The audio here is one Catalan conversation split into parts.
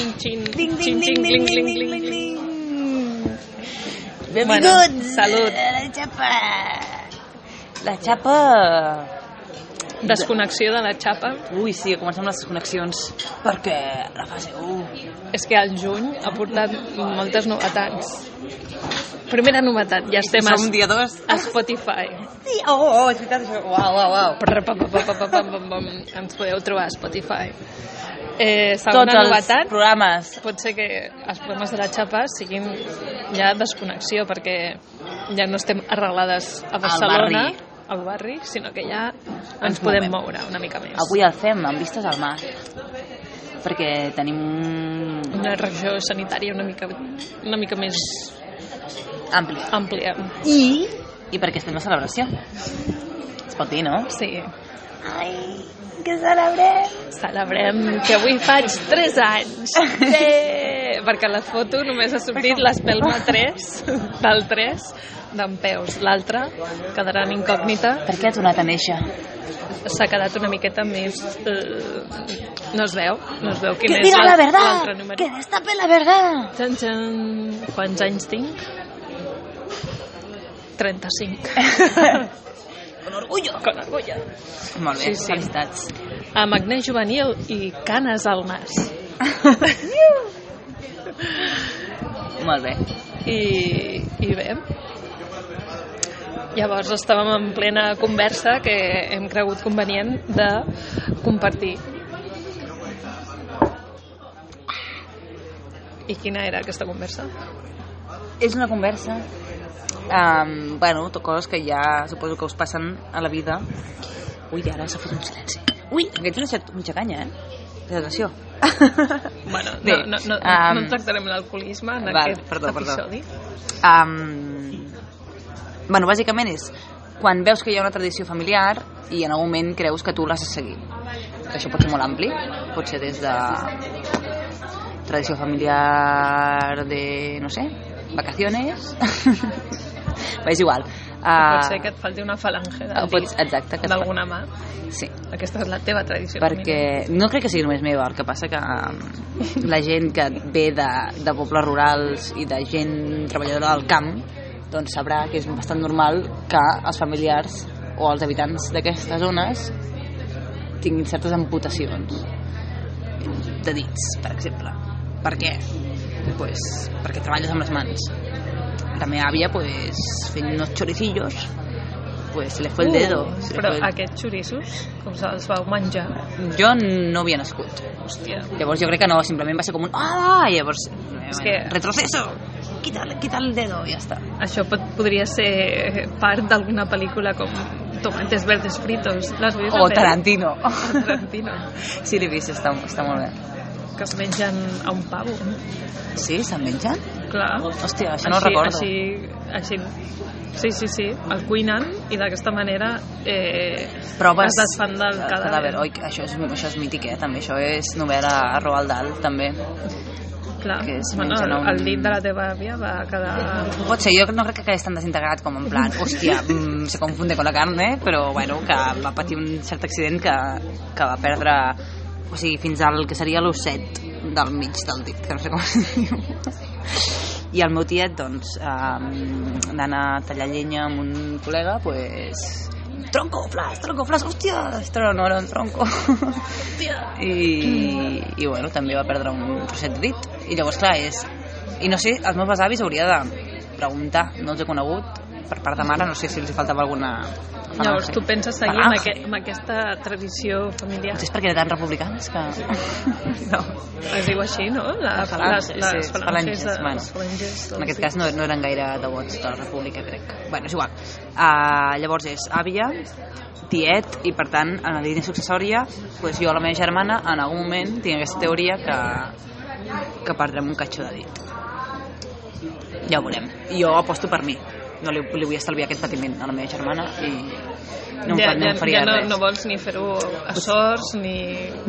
xin, xin, Ding, ding, xin, ding, ding, ding, ding, ding. Bueno, Benvinguts salut. a la xapa. La xapa... Desconnexió de la xapa. Ui, sí, comencem les desconnexions perquè la fase 1... És que el juny ha portat moltes novetats. Primera novetat, ja estem a, dia 2. a Spotify. Sí, oh, oh, és veritat això. Uau, uau, uau. Prr, pam, pam, pam, pam, pam, pam. Ens podeu trobar a Spotify. Eh, segona Tots els novetat, programes. pot ser que els programes de la xapa siguin ja desconnexió, perquè ja no estem arrelades a Barcelona, barri. Al barri, sinó que ja ens, Ens podem movem. moure una mica més. Avui el fem amb vistes al mar. Perquè tenim un Una regió sanitària una mica, una mica més ampli. àmplia. I, I perquè estem a celebració. Es pot dir, no? Sí, Ai, que celebrem! celebrem que avui faig 3 anys. Sí! Perquè la foto només ha sortit l'espelma 3 del 3 d'en Peus. L'altra quedarà en incògnita. Per què ha tornat a néixer? S'ha quedat una miqueta més... Eh, no es veu, no es veu quin Que és diga la verdad! l'altre número. Que destape la verdad! Txan, txan. Quants anys tinc? 35. Con orgullo! Con orgullo. Molt bé, Sí, sí. felicitats. Amb acné juvenil i canes al nas. Molt bé. I, i bé. Llavors estàvem en plena conversa que hem cregut convenient de compartir. I quina era aquesta conversa? És una conversa um, bueno, to- coses que ja suposo que us passen a la vida. Ui, ara s'ha fet un silenci. Ui, aquest és mitja canya, eh? Atenció. Bueno, Bé, no, no, no, um, no tractarem l'alcoholisme en val, aquest perdó, perdó. episodi. Um, bueno, bàsicament és quan veus que hi ha una tradició familiar i en algun moment creus que tu l'has de seguir. Això pot ser molt ampli, pot ser des de tradició familiar de, no sé, vacaciones. Bé, és igual. Pot ser Uh, que et falti una falange uh, del pots, exacte, que d'alguna mà. Sí, Aquesta és la teva tradició. perquè no crec que sigui només meva, el que passa que um, la gent que ve de, de pobles rurals i de gent treballadora del camp doncs sabrà que és bastant normal que els familiars o els habitants d'aquestes zones tinguin certes amputacions de dits, per exemple. Per què? Pues, perquè treballes amb les mans. La meva àvia, pues, fent unos choricillos, pues se le fue el dedo. se le Uh, Però fue el- aquests xoriços, com se'ls vau menjar? jo no havia nascut. Hòstia. Llavors jo crec que no, simplement va ser com un... Ah! I llavors... És que- Retroceso! Quita, quita el dedo i ja està. Això pot, podria ser part d'alguna pel·lícula com Tomates verdes fritos. Vist? O la pel·li? Tarantino. Tarantino. Sí, l'he vist, està, està molt bé. Que es mengen a un pavo. Sí, se'n mengen? Clar. Hòstia, això no ho recordo. Així, així, sí, sí, sí. El cuinen i d'aquesta manera eh, Proves... es desfan del cadàver. Oi, això és, això és mític, eh? També això és novel·la a Roald Dahl, també. Clar. que es Bueno, un- el dit de la teva àvia va quedar... Pot ser, jo no crec que quedés tan desintegrat com en plan, hòstia, mm, se confunde con la carne, però bueno, que va patir un cert accident que, que va perdre, o sigui, fins al que seria l'osset del mig del dit, que no sé com es diu. I el meu tiet, doncs, eh, anant a tallar llenya amb un col·lega, pues, tronco, flas, tronco, flas, hòstia, esto no era un tronco. I, i bueno, també va perdre un trosset de dit. I llavors, clar, és... I no sé, als meus besavis hauria de preguntar, no els he conegut, per part de mare, no sé si els hi faltava alguna... Llavors, tu penses seguir amb, Falange. aqu amb aquesta tradició familiar? Potser és perquè eren tan republicans que... no. Es diu així, no? La, La falange, les, les sí, falanges, falanges, de, bueno. les falanges En aquest cas no, no eren gaire devots de la república, crec. Bueno, és igual. Uh, llavors és àvia, tiet, i per tant, en la línia successòria, pues jo, la meva germana, en algun moment tinc aquesta teoria que, que perdrem un catxó de dit. Ja ho veurem. Jo aposto per mi. No li, li vull estalviar aquest patiment a la meva germana i no ja, fa, no ja, em faria ja no, res. no vols ni fer-ho a sorts ni...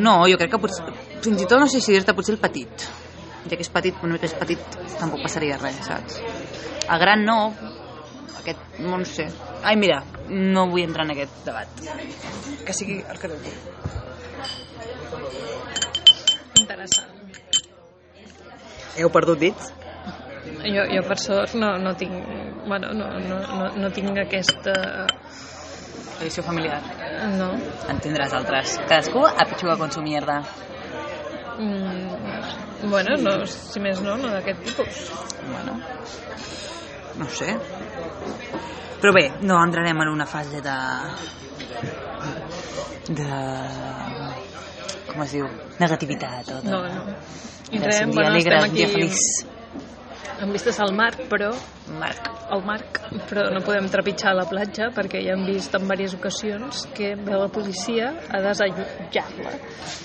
No, jo crec que potser, fins i tot no sé si dir-te potser el petit. Ja que és petit, una mica és petit, tampoc passaria res, saps? El gran no, aquest, no, no sé. Ai, mira, no vull entrar en aquest debat. Que sigui el que vulgui. Interessant. Heu perdut dits? Jo, jo per sort no, no tinc... Bueno, no, no, no, no tinc aquesta... Tradició familiar. No. En tindràs altres. Cadascú a pitjor con su mierda. Mm, bueno, no, si més no, no d'aquest tipus. Bueno, no sé. Però bé, no entrarem en una fase de... de... com es diu? Negativitat o de... No, no. dia bueno, estem un dia aquí feliç. Amb vistes al mar, però Marc. al marc, però no podem trepitjar la platja perquè ja hem vist en diverses ocasions que ve la policia a desallotjar-la.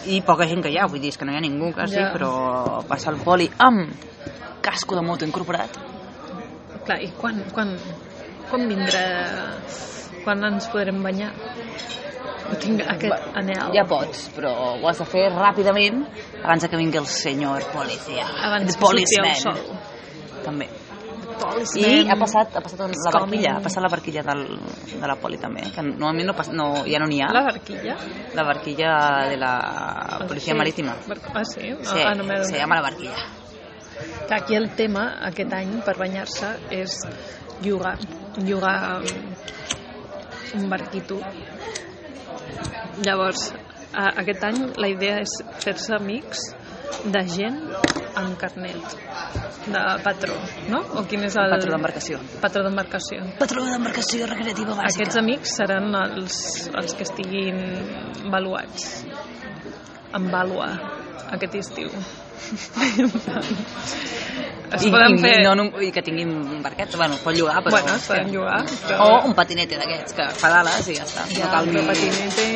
I poca gent que hi ha, vull dir, és que no hi ha ningú quasi, Ja. però passa el poli amb casco de moto incorporat. Clar, i quan, quan, quan vindrà... Quan ens podrem banyar? No tinc aquest anel. Ja pots, però ho has de fer ràpidament abans que vingui el senyor policia. Abans que surti el sol. També. I ha passat, ha passat la barquilla, ha passat la barquilla del, de la poli també, que normalment no, pas, no, ja no n'hi ha. La barquilla? La barquilla de la Policia Sí. Marítima. Ah, sí? Sí, Ah, no se llama la barquilla. Aquí el tema aquest any per banyar-se és llogar, llogar um, un barquito. Llavors, aquest any la idea és fer-se amics de gent amb carnet de patró, no? O quin és el... Patró d'embarcació. Patró d'embarcació. Patró d'embarcació recreativa bàsica. Aquests amics seran els, els que estiguin valuats en vàlua aquest estiu. es I, poden i, fer... no, no, I que tinguin barquets, bueno, es pot llogar, però... Bueno, es poden llogar, però... O un patinete d'aquests, que fa d'ales i ja està. Ja, no cal ni... patinete...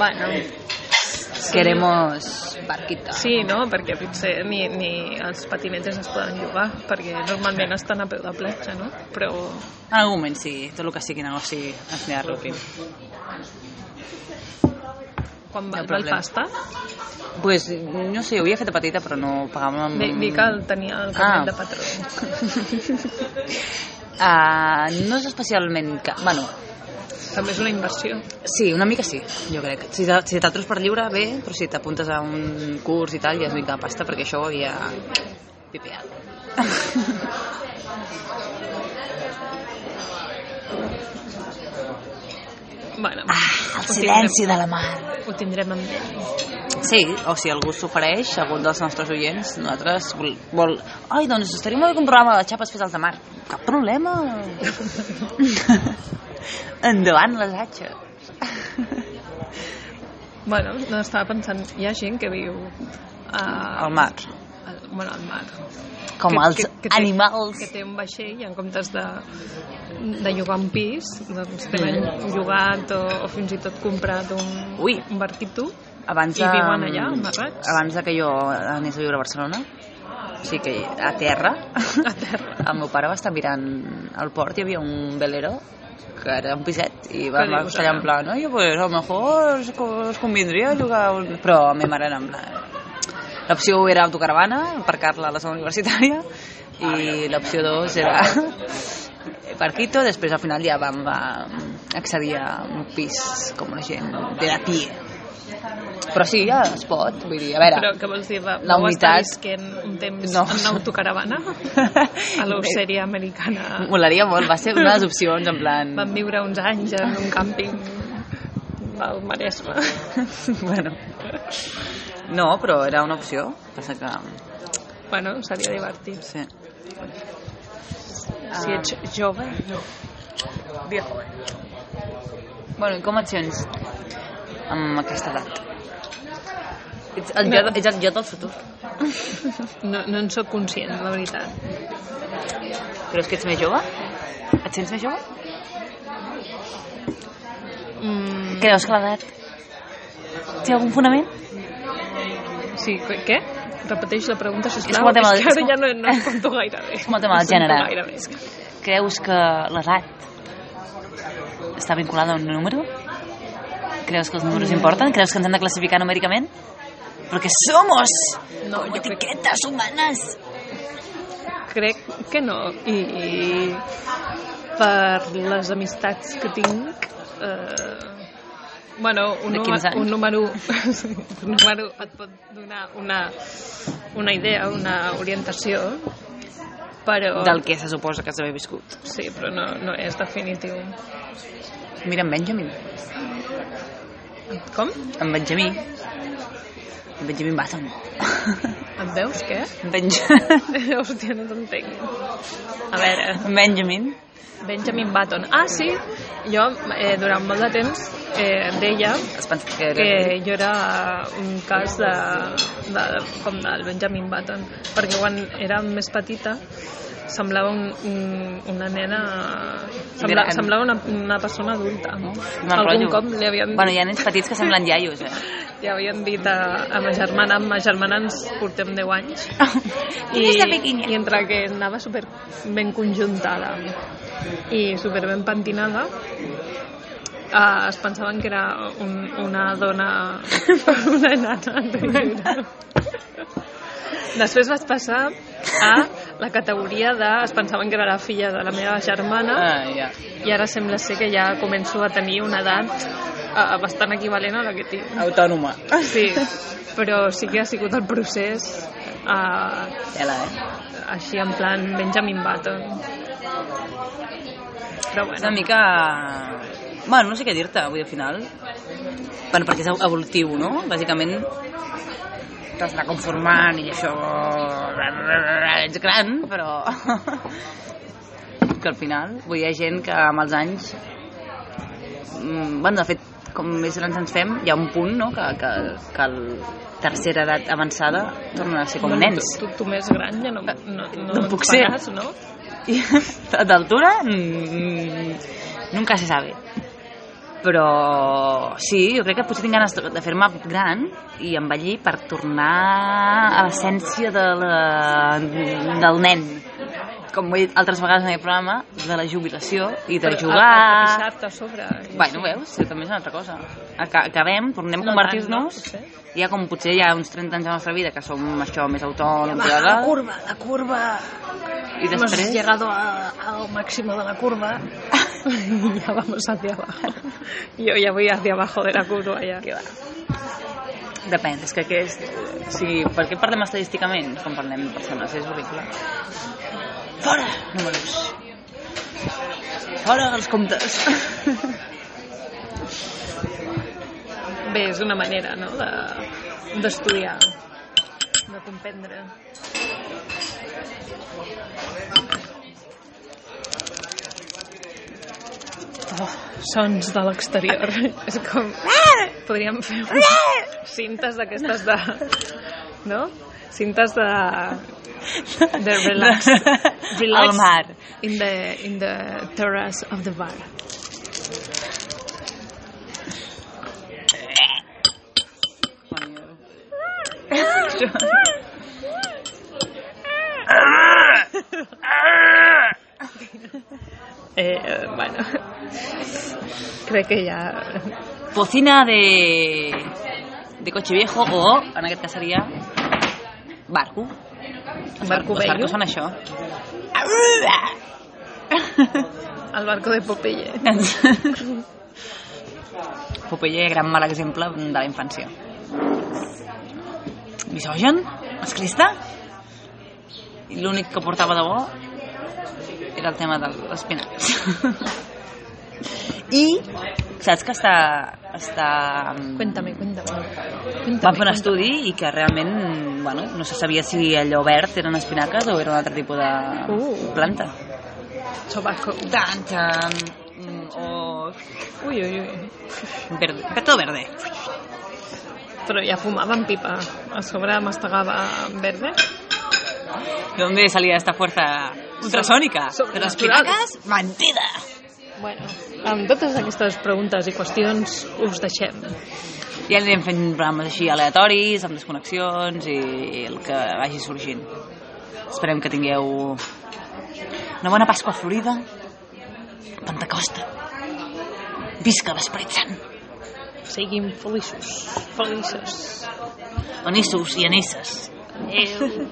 Bueno, Queremos barquita. sí, no? Perquè potser ni, ni els patinetes es poden llogar, perquè normalment estan a peu de platja, no? Però En algun moment sí, tot el que sigui negoci ens anirà rúpim. quan No val, val problema. pasta, Pues, no sé, ho havia fet de petita, però no pagàvem... di, di que el tenia el Ah. carnet de patró. Uh, no és especialment... Ca... Bueno, També és una inversió. sí, una mica sí, jo crec. Si, te- si t'atrus per lliure, bé, però si t'apuntes a un curs i tal, ja és mica de pasta, perquè això ho havia pipeat. Bueno, Ah, el silenci de la mar. Ho tindrem en ment. Sí, o si algú s'ofereix, algun dels nostres oients, nosaltres vol, vol... Ai, doncs estaria molt bé que un programa de xapes fes al de mar. Cap problema. Endavant les atxes. Bueno, no estava pensant, hi ha gent que viu a... Al mar. Al, bueno, al mar. Com Que- els que- que té- animals. Que té un vaixell en comptes de, de llogar un pis, doncs tenen llogat o, o fins i tot comprat un, Ui. un barquito Abans i viuen allà, amarrats. Abans de que jo anés a viure a Barcelona, o sigui que a terra, a terra. el meu pare va estar mirant al port, hi havia un velero que era un piset i dius, estar allà en plan oye, pues a lo mejor es, es convindria llogar un... però a mi mare era en plan l'opció 1 era autocaravana aparcar-la a la zona universitària i l'opció 2 era barquito, després al final ja vam va, accedir a un pis com la gent de la pie però sí, ja es pot vull dir, a veure Però què vols dir? Va, La vau estar unitat- visquent un temps No. en autocaravana a l'Oceria americana? Molaria molt, va ser una de les opcions, en plan... Van viure uns anys en un càmping al Maresme. bueno. No, però era una opció. Passa que... Bueno, seria divertit. Sí. Si ets jove, Viejo. Bueno, i com et sents amb aquesta edat? Ets el, jo, ets el jo del futur. no, no en sóc conscient, la veritat. Creus que ets més jove? Et sents més jove? Mm, Creus que l'edat té algun fonament? sí, què-? Repeteix la pregunta, És sisplau. com el tema és que ara és ja no, no em compto gaire bé. És com el tema del No gènere. gaire bé. Creus que l'edat està vinculada a un número? Creus que els números importen? Creus que ens hem de classificar numèricament? Perquè somos No, com jo crec- etiquetes humanes. Crec que no. I, i per les amistats que tinc... Eh, bueno, un, De número, 15 anys. un número un número et pot donar una una idea, una orientació, però... Del que se suposa que s'havia viscut. Sí, però no, no és definitiu. Mira, en Benjamin. Com? En Benjamí. En Benjamin Button. Et veus què? En Benj... Hòstia, no t'entenc. A veure, en Benjamin. Benjamin Button. Ah, sí, jo eh, durant molt de temps eh, deia Es pensa que era... que jo era un cas de, de, com del Benjamin Button, perquè quan era més petita semblava un, un, una nena... Sembla, Gran. semblava una, una persona adulta. No? Mal Algun rotllo. cop li havien, Bueno, hi ha nens petits que semblen iaios, eh? li havien dit a, a ma germana, amb ma germana ens portem 10 anys, I, i entre que anava super ben conjuntada i super ben pentinada uh, es pensaven que era un, una dona una nana després vaig passar a la categoria de es pensaven que era la filla de la meva germana Ah, ja. i ara sembla ser que ja començo a tenir una edat uh, bastant equivalent a la que tinc Autònoma. sí, però sí que ha sigut el procés uh, Tela, eh? així en plan Benjamin Button però És una bueno mica... Bueno, no sé què dir-te avui al final. Bueno, perquè és evolutiu, no? Bàsicament t'has conformant i això... Ets gran, però... que al final, vull hi ha gent que amb els anys... mm, Bueno, de fet, com més grans ens fem, hi ha un punt, no?, que, que, que el tercera edat avançada tornen a ser com Bueno, nens. tu, tu, tu més gran ja no, no, no, No puc ser. faràs, no? I d'altura mm, nunca se sabe però sí, jo crec que potser tinc ganes de, fer-me gran i envellir per tornar a l'essència de la, del nen com he dit altres vegades en el programa de la jubilació i de Però jugar a, a sobre i Bueno, veus? Sí, també és una altra cosa. Aca- Acabem, tornem a No convertir-nos... no, ja com potser hi ha uns 30 anys de la nostra vida que som això més autònoms... Bla, la curva, la curva. I Hemos després... llegado a- al máximo de la curva. ya vamos hacia abajo. Yo ya voy hacia abajo de la curva ya. Que va. Depèn, és que aquest... O sigui, per què parlem estadísticament com parlem de persones? És horrible. Fora! Números. Fora els comptes. Bé, és una manera, no?, de- d'estudiar, de comprendre. Sons de l'exterior. És com... Podríem fer cintes d'aquestes de... No? Cintes de... De relax. relax Al mar. In the, in the terrace of the bar. Eh, bueno, crec que ja... Bocina de, de coche viejo o, en aquest cas seria, barco. Els Barco els vello. barcos són això. El barco de Popeye. Popeye, gran mal exemple de la infància. Misogen? Masclista? L'únic que portava de bo era el tema dels espinacs. I saps que està... està Cuéntame, cuéntame. cuéntame van fer un estudi i que realment bueno, no se sabia si allò verd eren espinaques o era un altre tipus de Uh. planta. Tobacco. Tan, tan, mm, o Uy, uy, uy. verde, todo verde. Però ja fumaven pipa. A sobre mastegava verde. ¿De dónde salía esta fuerza ultrasónica? Sobre- ¿De las espinacas? Mentida! Bueno, amb totes aquestes preguntes i qüestions us deixem. I anirem fent programes així aleatoris, amb desconnexions i el que vagi sorgint. Esperem que tingueu una bona Pasqua Florida, Pentecosta. Visca l'Esperit Sant. Siguin feliços. Feliços. Anissos i anisses. Adéu.